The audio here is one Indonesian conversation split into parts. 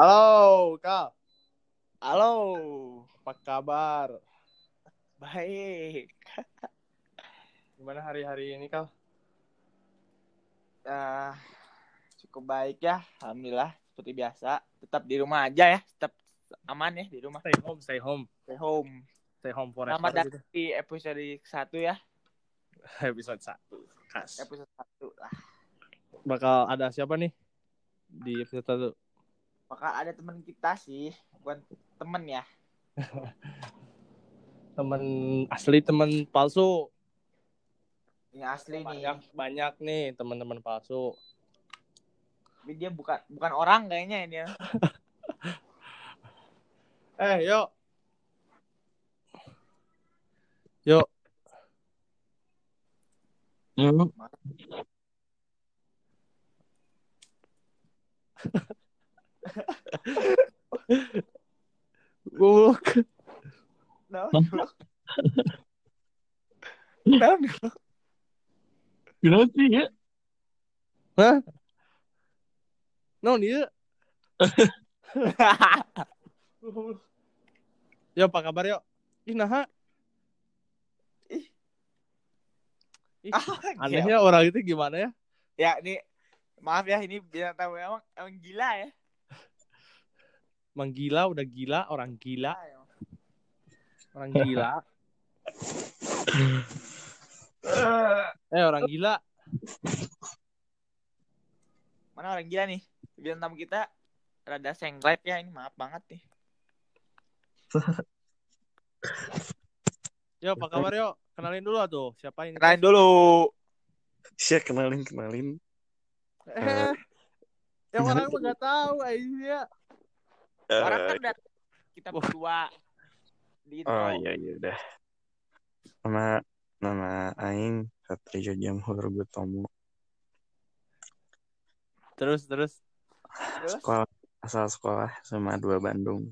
Halo, Kal. Halo. Apa kabar? Baik. Gimana hari-hari ini, Kal? Ah, cukup baik ya. Alhamdulillah. Seperti biasa. Tetap di rumah aja ya. Tetap aman ya di rumah. Stay home, stay home. Stay home. Stay home forever Selamat gitu. datang di episode 1 ya. Episode 1. Khas. Episode 1 lah. Bakal ada siapa nih di episode 1? Bakal ada teman kita sih. Bukan temen ya. Temen asli, temen palsu. Ini asli nih. Banyak, banyak nih teman-teman palsu. Tapi dia bukan bukan orang kayaknya ini. ya. Eh, yuk. Yuk. Yuk, Goblok. Nah? Nah, kenapa sih ya? Hah? No, dia. Yo, apa kabar yuk? Ih, nah. Ih. Ih, Ah, anehnya orang itu gimana ya? Ya, ini maaf ya ini biar tahu emang emang gila ya. Menggila, udah gila, orang gila, orang gila. eh, orang gila. Mana orang gila nih? Bintang tamu kita rada sengklep ya ini maaf banget nih. Yo, apa kabar yuk? Kenalin dulu tuh, siapa ini? Kenalin dulu. Siap kenalin kenalin. Eh, yang orang nggak tahu, Aisyah. Orang Eh, kan udah kita berdua di oh iya iya udah. Nama nama Aing Satrio Jamhur Gutomo. Terus, terus. Terus? Sekolah asal sekolah SMA 2 Bandung.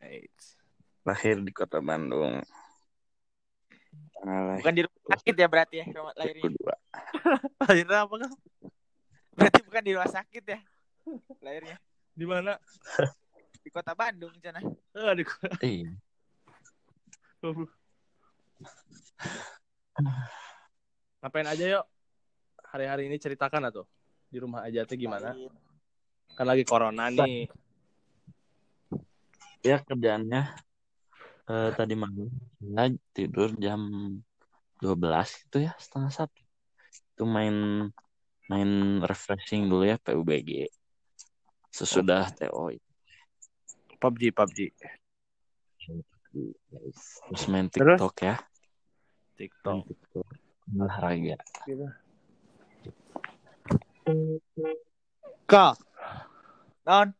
Eits. Lahir di kota Bandung. Lahir Bukan di rumah sakit ya berarti ya rumah lahirnya. kedua. Akhirnya apa kan? Berarti bukan di rumah sakit ya lahirnya. Di mana? Di kota Bandung sana. Eh, di Iya. Ngapain aja yuk? Hari-hari ini ceritakan atau di rumah aja tuh gimana? Kan lagi corona nih. Ya kerjaannya eh, tadi malam saya tidur jam 12 gitu ya setengah satu. Itu main main refreshing dulu ya PUBG. Sesudah TO PUBG, PUBG. guys. Terus main Terus? TikTok ya. Main TikTok. TikTok. Olahraga. Kak, Non,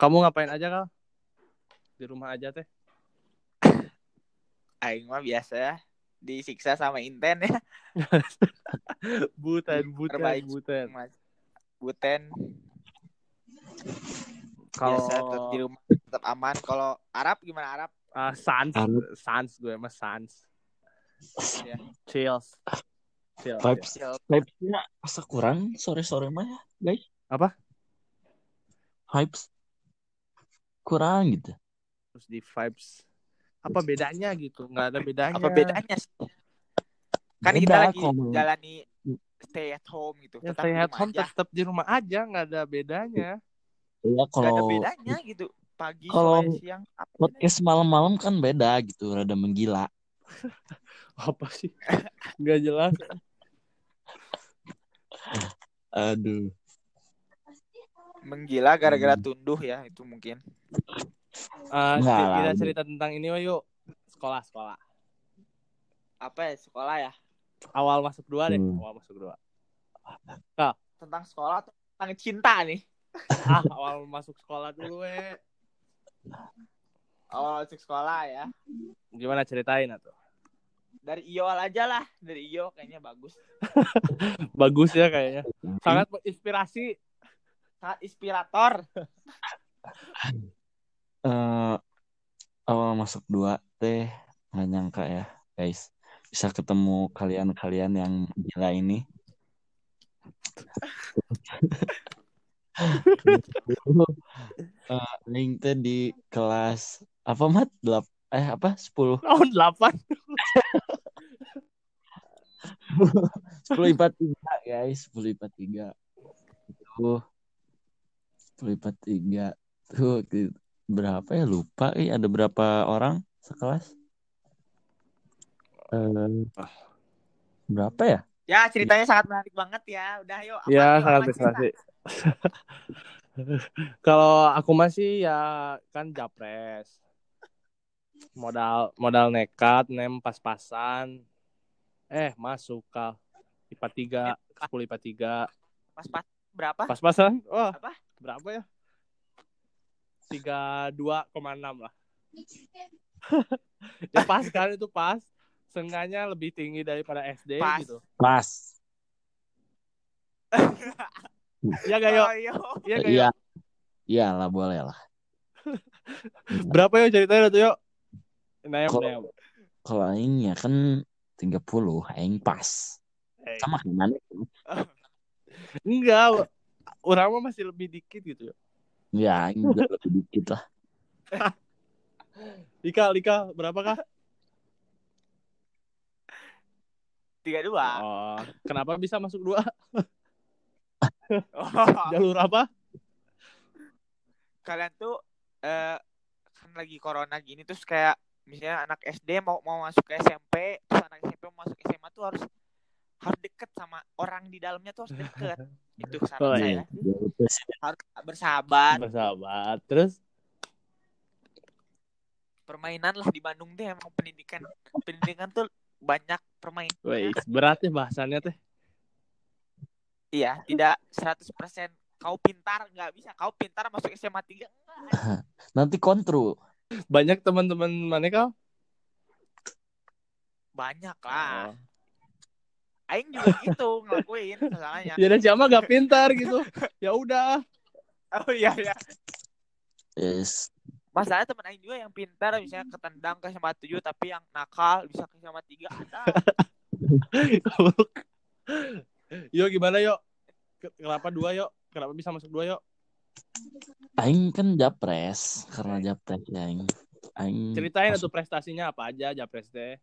kamu ngapain aja kak? Di rumah aja teh. aing mah biasa ya. Disiksa sama Inten ya. Butan, butan, Terbaik. butan. Mas. Buten Kalau biasa tetap di rumah tetap aman. Kalau Arab gimana Arab? ah, sans, Arab. sans gue mas sans. Ya. Chills. Vibes. ya. Vibes-nya asa kurang sore-sore mah ya, guys. Apa? Vibes kurang gitu. Terus di vibes. Apa bedanya gitu? Nggak ada bedanya. Apa bedanya? Kan kita Beda, lagi kalau- jalani stay at home gitu. Ya, tetap stay di at rumah home aja. tetap di rumah aja, nggak ada bedanya. Iya Gak ada kalau bedanya gitu. Pagi, Kalau sore, siang. Apa podcast malam-malam kan beda gitu, rada menggila. Apa sih? Nggak jelas. Aduh. Menggila gara-gara Hmm. tunduh ya itu mungkin. Nggak kita cerita tentang ini yuk. Sekolah, sekolah. Apa ya sekolah ya? Awal masuk dua deh. Hmm. Awal masuk dua. Tentang sekolah atau tentang cinta nih? Ah, awal masuk sekolah dulu, we. Awal masuk sekolah ya. Gimana ceritain atau? Dari Iol aja lah. Dari Iyo kayaknya bagus. Bagus ya kayaknya. Sangat menginspirasi. Sangat inspirator. Eh awal masuk dua teh nggak nyangka ya, guys. Bisa ketemu kalian-kalian yang gila ini. Eh, Aing teh di kelas apa mat? Delap eh apa? 10 Tahun 8. 10 IPA 3 guys, 10 IPA 3. Tuh. 10 IPA 3. Tuh berapa ya lupa eh ada berapa orang sekelas? Eh Ah. berapa ya? Ya ceritanya sangat menarik banget ya. Udah yuk. apa Ya, nih, sangat prestasi. Kalau aku masih ya kan japres. Modal modal nekat, nem pas-pasan. Eh, masuk kal. IPA 3, 10 IPA 3. Pas-pas berapa? Pas-pasan? Wah, Apa? berapa ya? 32,6 lah. ya pas kan itu pas. Seenggaknya lebih tinggi daripada SD Pas. gitu. Pas. Iya gak yuk? Oh, iya. Gak Iya. yuk? Iya lah boleh lah. Berapa yuk ceritanya tuh yuk? Nem, Kok- nem. Kalau aing ya kan 30, aing pas. Eh, Sama mana? Enggak, orang mah masih lebih dikit gitu. Ya, aing juga lebih dikit lah. Ika, Ika, berapa kah? Tiga dua. Oh, kenapa bisa masuk dua? Oh. Jalur apa? Kalian tuh eh kan lagi corona gini terus kayak misalnya anak SD mau mau masuk ke SMP, terus anak SMP mau masuk SMA tuh harus harus deket sama orang di dalamnya tuh harus deket. Itu saran Oh, saya. Ya, sih. Harus bersahabat. Bersahabat. Terus Permainan lah di Bandung deh emang pendidikan pendidikan tuh banyak permainan. Wih, berat ya bahasannya teh. Iya, tidak 100% kau pintar nggak bisa. Kau pintar masuk SMA 3 enggak. Nanti kontrol. Banyak teman-teman mana kau? Banyak lah. Oh. Aing juga gitu ngelakuin masalahnya. Ya dan siapa gak pintar gitu. Ya udah. Oh iya iya. Yes. Masalahnya temen Aing juga yang pintar misalnya ketendang ke SMA 7 tapi yang nakal bisa ke SMA 3 ada. Yo gimana yo? Ke- Kenapa dua yo? Kenapa bisa masuk dua yo? Aing kan japres karena japres ya aing. Aing Ceritain masuk tuh prestasinya apa aja Japres teh.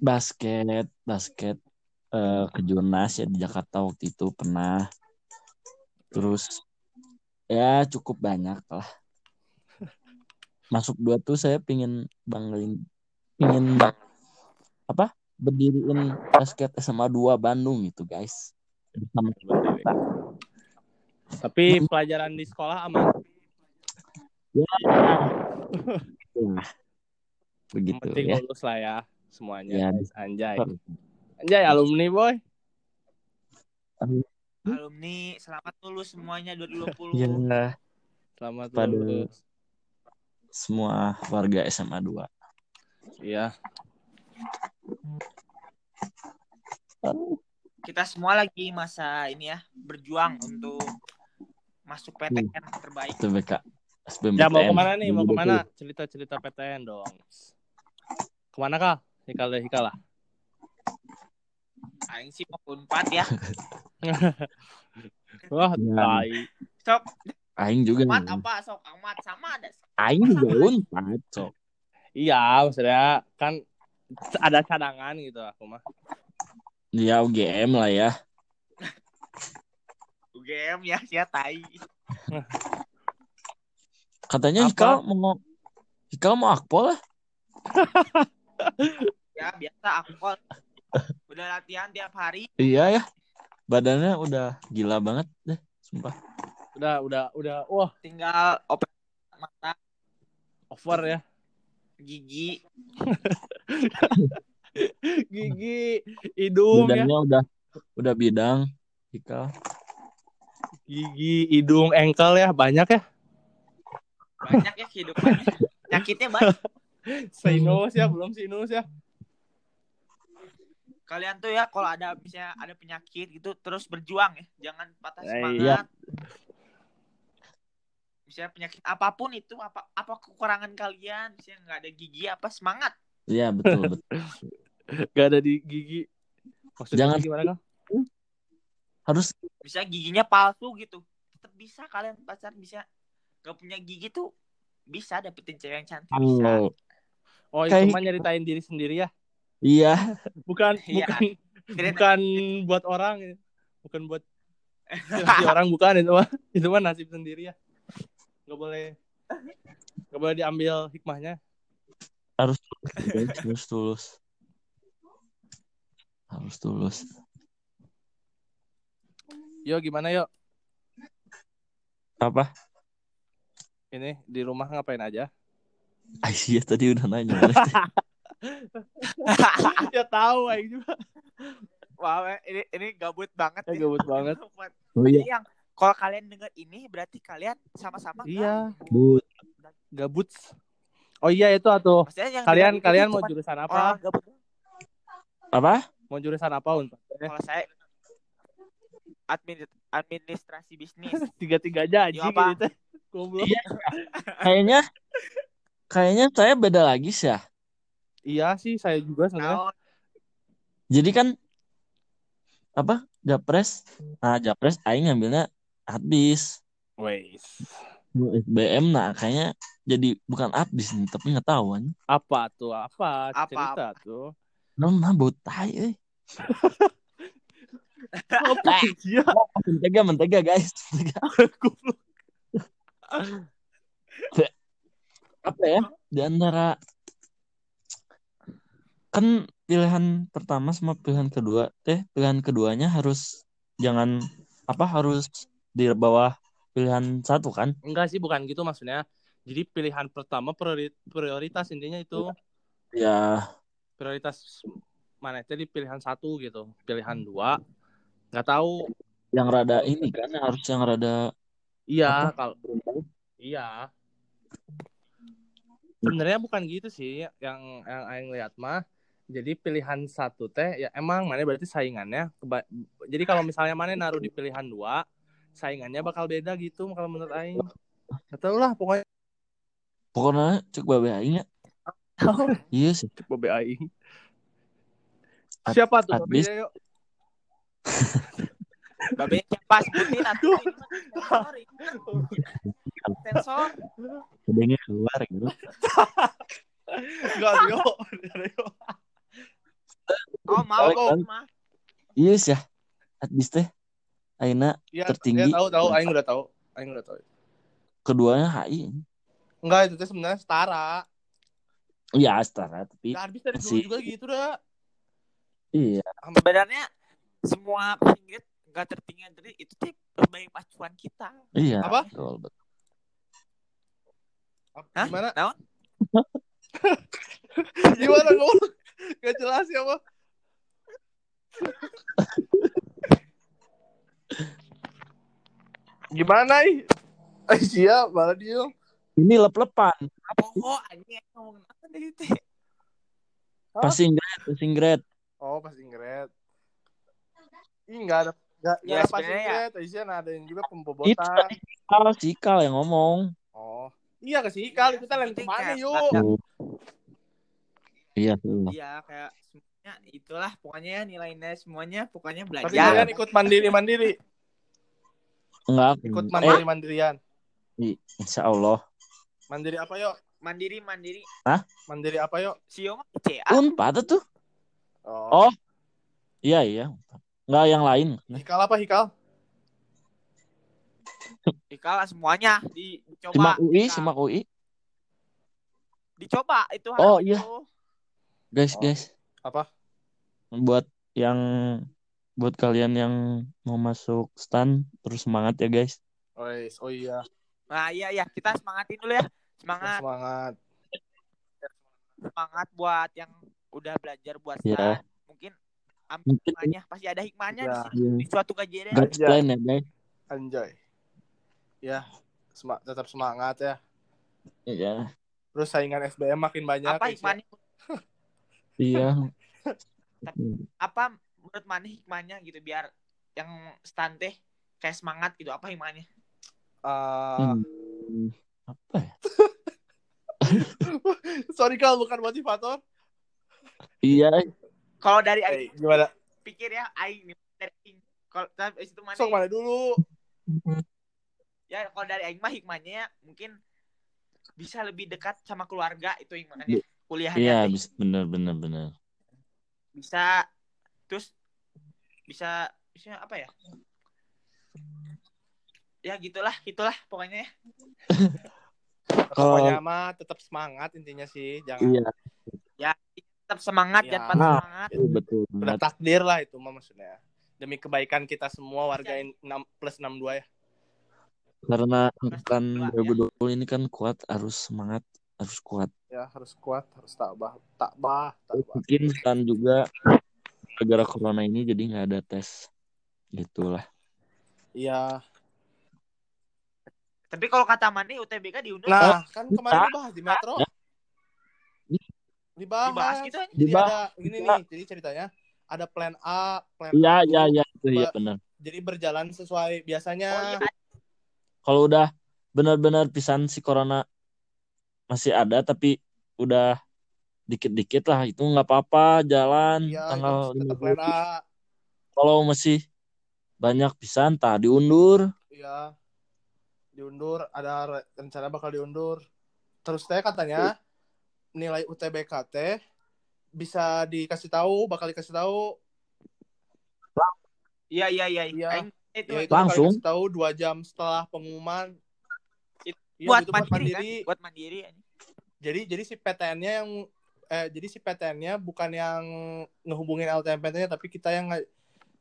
basket, basket eh, ke Jurnas ya di Jakarta waktu itu pernah. Terus ya cukup banyak lah. Masuk dua tuh saya pingin banggain, pingin apa? Berdiriin basket SMA 2 Bandung gitu guys. Sama Tapi pelajaran di sekolah aman. Nah, begitu Yang penting ya. lulus lah ya semuanya. Ya. guys. Anjay. Anjay alumni boy. Alumni selamat lulus semuanya 2020. Ya, Selamat Pada- lulus. Semua warga SMA 2. Iya. Kita semua lagi masa ini ya berjuang untuk masuk PTN terbaik. Itu BK. SBMPTN. Ya mau ke mana nih? Mau 2020. ke mana? Cerita-cerita PTN dong. Ke mana kah? Hikal deh hikal lah. Aing sih mau unpad ya. Wah, Ya. tai. Sok, Aing juga. Amat apa sok amat sama ada. Aing juga unpad, sok. Iya, maksudnya kan ada cadangan gitu aku mah. Ya UGM lah ya. UGM ya, sia tai. Katanya Apa? Hikal mau Hikal mau akpol lah. Ya biasa aku kok udah latihan tiap hari. Iya ya. Badannya udah gila banget deh, sumpah. Udah, udah, udah. Wah, Tinggal operasi mata, over ya. gigi. Gigi, hidung ya. Badannya udah udah bidang Hikal. Gigi, hidung, engkel ya. Banyak ya. Banyak ya kehidupannya. Nyakitnya banyak. Sinus ya, belum sinus ya. Kalian tuh ya kalau ada misalnya ada penyakit gitu terus berjuang ya. Jangan patah Eh, semangat. iya. Misalnya penyakit apa pun itu apa apa kekurangan kalian, misalnya nggak ada gigi apa semangat. Iya betul betul. Gak ada di gigi. Maksudnya Jangan- gimana kah? Harus Misalnya giginya palsu gitu. tetap bisa kalian pacar bisa gak punya gigi tuh bisa dapetin cewek yang cantik bisa Halo. Oh, itu Kayak- mah nyeritain diri sendiri ya. Iya. Bukan Iya. bukan Kirain- bukan buat orang. Bukan buat orang bukan itu mah. Itu mah nasib sendiri ya. Gak boleh Gak boleh diambil hikmahnya. Harus tulus, guys. harus tulus. Harus tulus. Yo gimana yo? Apa? Ini di rumah ngapain aja? Aisyah tadi udah nanya. ya tahu aing juga. Wah, ini ini gabut banget Ya, gabut banget. Oh iya. yang kalau kalian denger ini berarti kalian sama-sama Iya, Bu. gabut. Oh iya itu yang Kalian kalian mau jurusan orang apa? gabut. Apa? Mau jurusan apa? Eh, Kalau saya admin administrasi bisnis. Tiga-tiga aja Yo, anjing apa? gitu. Goblok. Iya. Kayaknya kayaknya saya beda lagi sih ya. Iya sih saya juga sebenarnya. Nah, Jadi kan apa? Japres. Nah, Japres aing ngambilnya habis. Wes. SBM nah kayaknya jadi bukan habis nih, tapi nggak tahu kan. Apa tuh? Apa? Apa, Cerita tuh. Non mah bau tai euy. Apa iya? Mentega mentega guys. Mentega. Apa ya? Di antara kan pilihan pertama sama pilihan kedua teh pilihan keduanya harus jangan apa harus di bawah pilihan satu kan Enggak sih bukan gitu maksudnya. Jadi pilihan pertama priori- prioritas intinya itu ya prioritas mana itu di pilihan satu gitu. Pilihan dua nggak tahu. yang rada ini kan harus yang rada Iya kalau iya. Sebenarnya bukan gitu sih yang yang aing lihat mah. Jadi pilihan satu teh ya emang mana berarti saingannya keba- jadi kalau misalnya mana naruh di pilihan dua saingannya bakal beda gitu kalau menurut aing. Gak tau lah pokoknya pokoknya cek babe aing ya iya sih Bobe aing. At- Siapa tuh? Babe, least- yuk. Babe siapa sebutin atuh sensor gedenya keluar gitu Enggak, yo. Yo. Oh, mau balik. mah. iya sih ya habis teh Aina Ya, Tertinggi. ya, tahu tahu aing udah tahu. Aing udah tahu. keduanya HI Enggak, itu sebenarnya setara. iya setara tapi Nah, habis dari dulu Masih- juga gitu dah. iya Sebenarnya semua passing grade nggak tertinggi dari itu tuh sebagai pacuan kita. iya Apa? betul betul Hah? Gimana? Naon? Gimana ngomong? Gak jelas ya, Bang. Gimana ih? Eh, siap, malah dia. ini lep-lepan Oh, anjing ngomong apa itu? Hah? passing grade passing grade Oh, passing grade. Ih, enggak ada enggak Ya, ada passing ya. grade. Isian ada yang juga itu pembobotan. tadi Sikal, Sikal yang ngomong Oh. Iya ke sih, kali kita lain ke mana yuk? iya tuh Iya, kayak itulah pokoknya ya nilainya semuanya pokoknya Tapi belajar. kalian ikut mandiri-mandiri. enggak Ikut eh mandiri-mandirian. insya Allah Mandiri apa yuk? Mandiri mandiri. Mandiri apa yuk? Sio mah CA. unpad tuh Oh. Oh. iya iya enggak yang lain Hikal apa hikal? Dikala semuanya di, dicoba. simak UI Dika. simak UI Dicoba itu Oh, iya. itu. guys Oh. guys Apa? Buat yang buat kalian yang mau masuk stan terus semangat ya guys Oh, yes. oh iya. Nah, iya iya, kita semangatin dulu ya. Semangat Semangat. semangat buat yang udah belajar buat stan. Mungkin ambil hikmahnya pasti ada hikmahnya di Ya. Iya. di suatu kejadian. God's plan ya guys Anjay. Ya, sema- tetap semangat ya. iya Terus saingan SBM makin banyak. Apa ya. hikmahnya? iya Apa menurut mana hikmahnya gitu biar yang stan teh kayak semangat gitu apa hikmahnya? Eh, Hmm. apa ya sorry kal bukan motivator. iya Kalau dari Eh, aing gimana? pikir ya aing nih dari aing. Kalau tapi itu mana? Sok mana dulu? ya kalau dari aing mah hikmahnya mungkin bisa lebih dekat sama keluarga itu hikmahnya kuliahnya Iya, teh. bis- bener bener bener. Bisa terus bisa bisa apa ya ya gitulah gitulah pokoknya ya. Pokoknya mah tetap semangat intinya sih, jangan Iya, ya tetap semangat Ya. jangan patah Nah. semangat itu betul udah takdir lah itu mah maksudnya. Demi kebaikan kita semua warga in- 6 plus 62 ya. Karena angkatan dua, ya. 2020 ini kan kuat, harus semangat, harus kuat. Ya harus kuat, harus tabah, tabah, tabah. Mungkin kan juga gara corona ini jadi nggak ada tes, gitulah. Iya. tapi kalau kata Mani UTBK diundur Nah, kan kemarin dibahas di Metro. Dibahas. dibahas gitu aja Jadi Dibahas. ada ini nih, jadi ceritanya ada plan A, plan Iya, A. iya, iya, itu ya benar. Jadi berjalan sesuai oh biasanya. iya Kalau udah benar-benar pisan si corona masih ada, tapi udah dikit-dikit lah, itu nggak apa-apa, jalan Iya, tanggal itu tetap 15. plan A. Kalau masih banyak pisan, tak diundur. Iya. Diundur, ada re- rencana bakal diundur. Terus teh katanya nilai UTBK teh bisa dikasih tahu, bakal dikasih tahu. iya iya iya Iya. Itu Ya, itu Langsung? bakal dikasih tahu dua jam setelah pengumuman. Iya, buat itu mandiri, kan? buat mandiri Jadi jadi si PTN-nya yang eh jadi si PTN-nya bukan yang ngehubungin LTMPT-nya tapi kita yang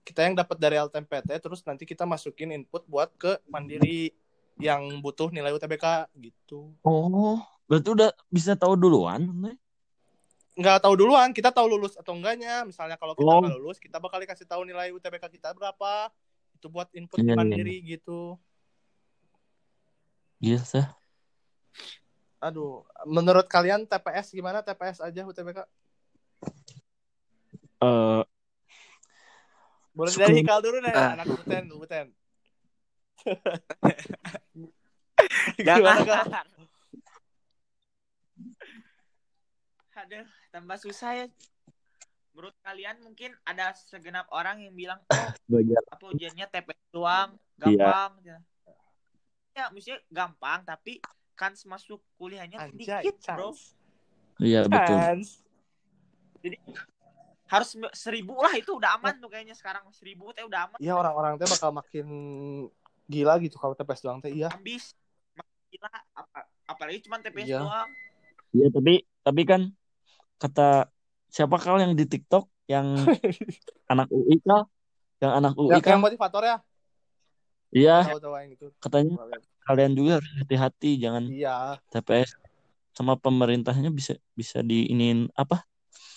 kita yang dapat dari LTMPT terus nanti kita masukin input buat ke mandiri yang butuh nilai UTBK gitu. Oh, berarti udah bisa tahu duluan. Nggak tahu duluan, kita tahu lulus atau enggaknya. Misalnya kalau kita Oh. nggak lulus, kita bakal dikasih tahu nilai UTBK kita berapa. Itu buat input Iya, iya. mandiri gitu. Iya, sih. Aduh, menurut kalian TPS gimana? TPS aja UTBK? Eh, Boleh dari Hikal dulu deh, Ah. anak Uten, Uten. jangan aduh tambah susah ya menurut kalian mungkin ada segenap orang yang bilang oh apa ujiannya TPS doang Iya. gampang ya maksudnya gampang tapi kan masuk kuliahnya Anjay, sedikit bro. Iya, betul. Chance. harus seribu lah itu udah aman tuh kayaknya sekarang seribu teh udah aman Iya orang-orang teh bakal makin gila gitu kalau TPS doang teh iya. makin gila apa apalagi cuma TPS Iya. doang Iya, tapi tapi kan kata siapa kal yang di TikTok yang anak UI kal yang anak UI Yang, yang kan motivator ya. Iya katanya kalian juga harus hati-hati jangan Iya. TPS sama pemerintahnya bisa bisa diinin apa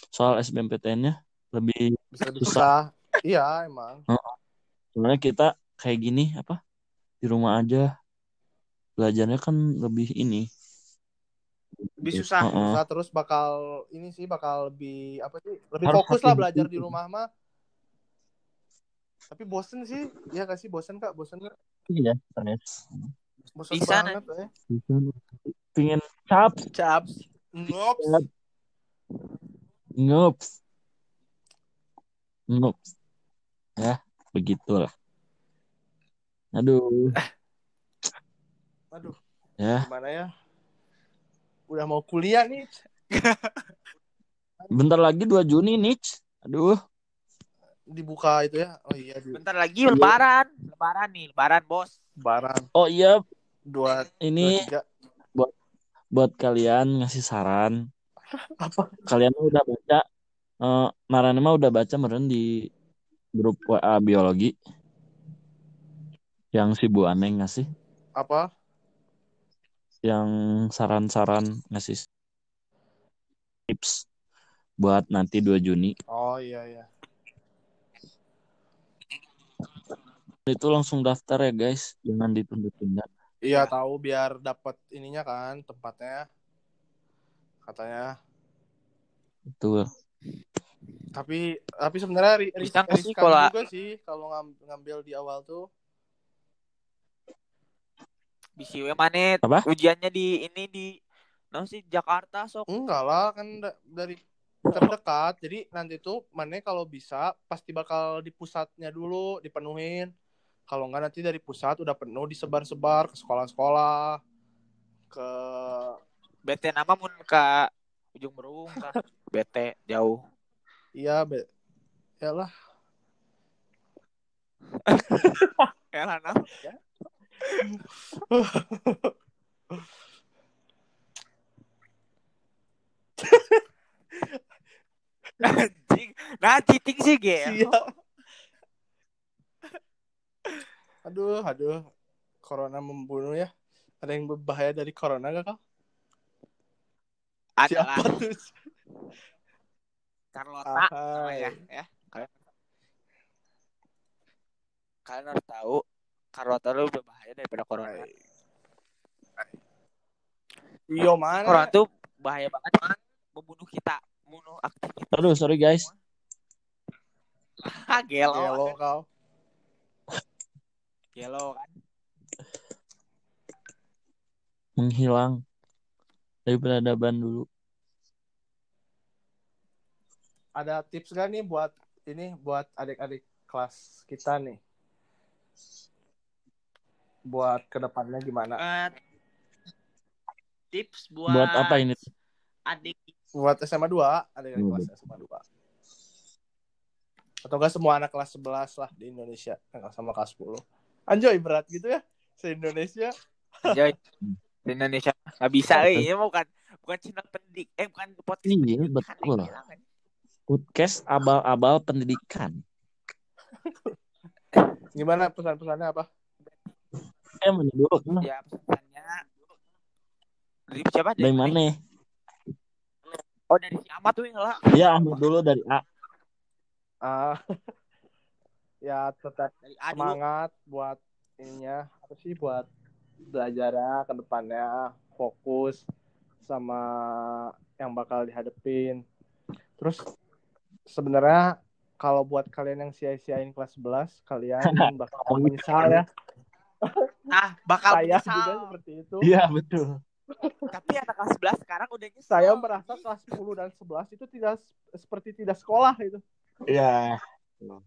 soal SBMPTN-nya lebih Bisa susah. iya, emang. soalnya kita kayak gini apa di rumah aja belajarnya kan lebih ini lebih susah Heeh. Susah terus bakal ini sih bakal lebih apa sih? Lebih Harus fokus lah belajar di rumah mah. Tapi bosen sih. Iya gak sih bosen Kak? Bosen Kak? iya stres Bosen Bisa, banget eh. pingin cap Caps. Ngops. ngops ngops ya begitulah aduh Aduh, ya gimana ya? Udah mau kuliah nih. bentar lagi 2 Juni nih aduh Dibuka itu ya. Oh iya, di bentar lagi lebaran lebaran nih lebaran bos Baran oh iya dua, ini dua tiga. buat kalian ngasih saran Apa? kalian udah baca eh Marane mah udah baca meren di grup WA biologi yang si Bu Aneng ngasih Apa? yang saran-saran ngasih tips buat nanti 2 Juni Oh iya iya. Itu langsung daftar ya guys jangan ditunda-tunda Iya tahu biar dapat ininya kan tempatnya. Katanya. betul Tapi tapi sebenarnya ri- sih riskan kalau- juga sih kalau ngam- ngambil di awal tuh. Bisi we manet Apa? ujiannya di ini di non sih Jakarta sok Enggak lah kan da- dari terdekat. Jadi nanti tuh mana kalau bisa pasti bakal di pusatnya dulu dipenuhin. Kalau nggak nanti dari pusat udah penuh disebar-sebar ke sekolah-sekolah ke BT nama mun ke ujung berung kan. BT jauh. iya be ya lah Ya lah nah. Anjing. Nah, cheating sih. Iya. Aduh aduh corona membunuh ya ada yang berbahaya dari corona gak kak Ada siapa lah. tuh Carlota Ahai. namanya ya. Kalian Kalian harus tahu Carlota lu lebih bahaya daripada corona. iyo mana Corona tuh bahaya banget membunuh kita, membunuh aktivitas. Aduh, sorry guys. Gelo. Gelo kau Gelo kan. Menghilang. Dari peradaban dulu. ada tips gak nih buat ini buat adik-adik kelas kita nih? Buat ke depannya gimana? Eh, tips buat Buat apa ini? adik. Buat SMA 2 adik-adik kelas SMA 2 atau enggak semua anak kelas 11 lah di Indonesia sama kelas 10 anjoy berat gitu ya se Indonesia Joy. di Indonesia nggak bisa eh. ini bukan bukan channel pendidik eh bukan podcast Iya, betul. eh. Podcast abal-abal pendidikan. gimana pesan-pesannya apa Eh, mana dulu? Ya pesannya dari siapa Dari mana? oh dari si Ahmad tuh yang lah Ya, ambil dulu dari A. ah ya tetap dari A dulu. semangat buat ininya. Apa sih buat belajarnya ke depannya. Fokus sama yang bakal dihadepin. Terus sebenarnya kalau buat kalian yang sia-siain kelas 11 kalian bakal menyesal ya. Nah bakal saya menyesal. juga seperti itu. Iya, betul. tapi anak kelas 11 sekarang udah nyesel. Saya merasa kelas 10 dan 11 itu tidak seperti tidak sekolah itu Iya. Anjing,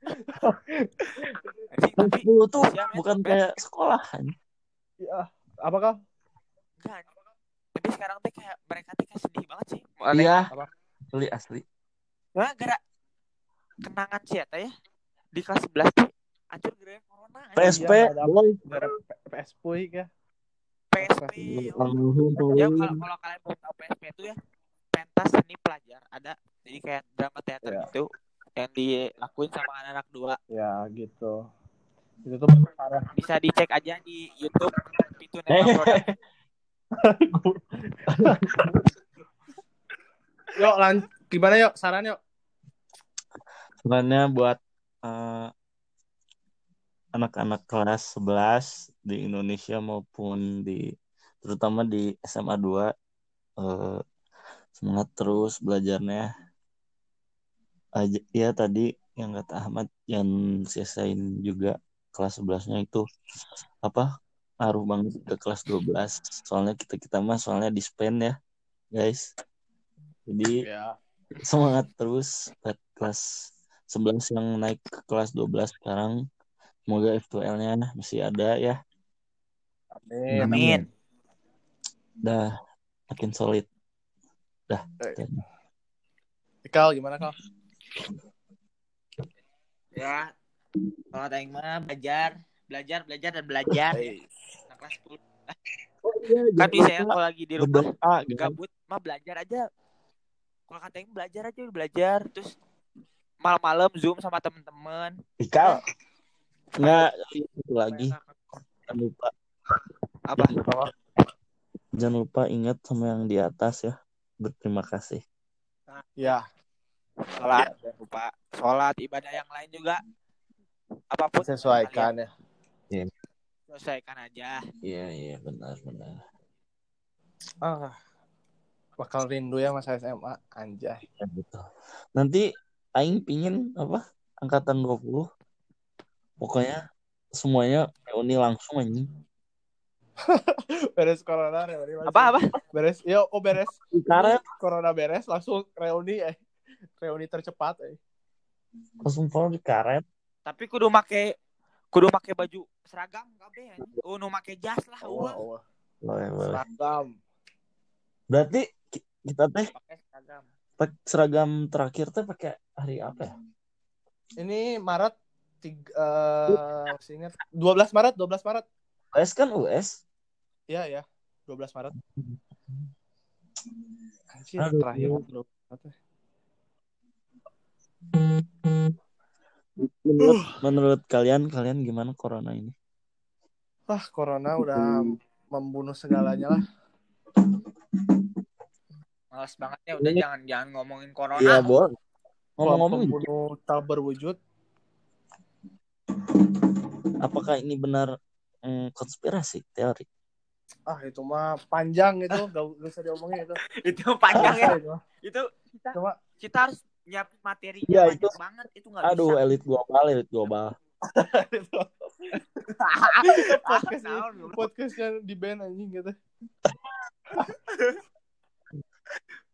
tapi Dulu tuh Siap, ya, bukan Ben. kayak sekolahan. ya apakah enggak tapi sekarang teh kayak mereka teh kayak sedih banget sih Iya. Asli, asli. Soalnya gara kenangan sih ya ya di kelas 11 tuh hancur gara corona. PSP, Iya, ada- boy. gara PS Puy ya PSP tuh. ya kalau kalau kalian mau tahu PSP itu ya pentas seni pelajar ada jadi kayak drama teater Iya. gitu yang dilakuin sama anak-anak dua. Ya gitu. Itu tuh parah. Bisa dicek aja di YouTube itu Eh. Yuk lan gimana yuk? Saran yuk. Sebenarnya buat eh, anak-anak kelas 11 di Indonesia maupun di terutama di SMA 2 eh, semangat terus belajarnya. Aja, ya tadi yang kata Ahmad yang siasain juga kelas 11-nya itu apa ngaruh banget ke kelas 12 soalnya kita kita mah soalnya dispen ya guys. Jadi ya. semangat terus buat kelas 11 yang naik ke kelas 12 sekarang. Semoga F2L-nya masih ada ya. Amin. Amin. Dah makin solid. Ikal gimana kal ya. Kalau tayang mah belajar belajar belajar dan belajar. Ya. Hey. Kelas 10 oh, iya, kan bisa ya kalau lagi di rumah berdoa gabut mah belajar aja. Kalau katanya belajar aja belajar. Terus malam-malam zoom sama temen-temen. Ikal. Nggak itu lagi. Jangan lupa. Apa? Jangan lupa ingat sama yang di atas ya. Berterima kasih. Ya sholat jangan lupa. Sholat ibadah yang lain juga. Apa pun sesuaikan ya. Kalian selesaikan aja. Iya iya benar benar. Ah bakal rindu ya masa SMA anjay. Ya, betul. Nanti Aing pingin apa angkatan 20 pokoknya semuanya reuni langsung anjing. Beres corona reuni langsung. apa apa? Beres yo oh beres. Karena corona beres langsung reuni eh reuni tercepat eh langsung follow di karet tapi kudu make kudu pakai baju seragam kabeh. Oh, nu make jas lah Oh, eueuh. oh. Boleh, boleh. Seragam. Berarti ki- kita teh Pakai seragam. pak seragam terakhir teh pakai hari apa ya? Ini Maret tiga, eh masih ingat 12 Maret, 12 Maret. US kan US. Iya ya, 12 Maret. Anjir, Aduh. terakhir 12 Maret. ya. Menurut, menurut kalian kalian gimana corona ini? Wah, corona udah membunuh segalanya lah. Males banget ya udah jangan jangan ngomongin corona. Iya, boleh. Ngomong-ngomong, pembunuh tak berwujud. apakah ini benar mm, konspirasi teori? Ah, itu mah panjang itu, gak, gak usah diomongin itu. itu panjang ya. Itu kita Cuma kita harus nyiapin materinya Iya, banyak itu- banget itu nggak Aduh, bisa. elit global, elit global. podcast Ah, bro. podcastnya di band anjing gitu.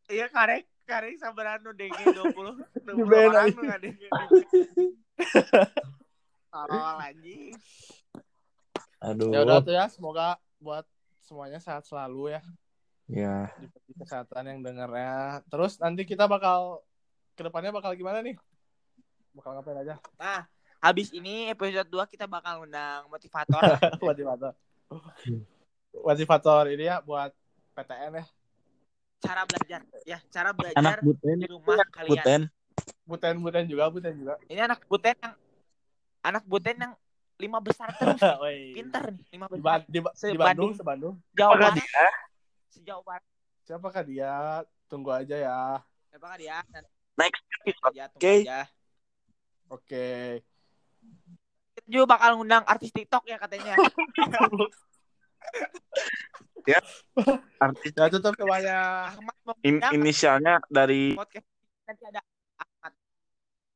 Iya karek karek sabaran nu DG 20 20 Di band DG. Tarol anjing. Aduh. Ya udah tuh ya, semoga buat semuanya sehat selalu ya. Ya, Diberi kesehatan yang dengarnya. Terus nanti kita bakal ke depannya bakal gimana nih? Bakal ngapain aja? Nah, habis ini episode 2 kita bakal undang motivator. Motivator. Motivator ini ya buat PTN ya. cara belajar ya, cara belajar anak buten, di rumah kalian. buten. Buten-buten juga, buten juga. Ini anak buten yang anak buten yang lima besar terus. Woi. Pintar nih, lima Di, besar. Di, Ba- di Sebanding- Bandung, sebandung. Jauh banget. Sejauh barat. Siapakah dia? Tunggu aja ya. Apakah dia? Nanti Next aja, tunggu Oke. aja. Oke. Kita juga bakal ngundang artis TikTok ya katanya. artis Ya tutup semuanya. Ahmad in- inisialnya dari podcast nanti ada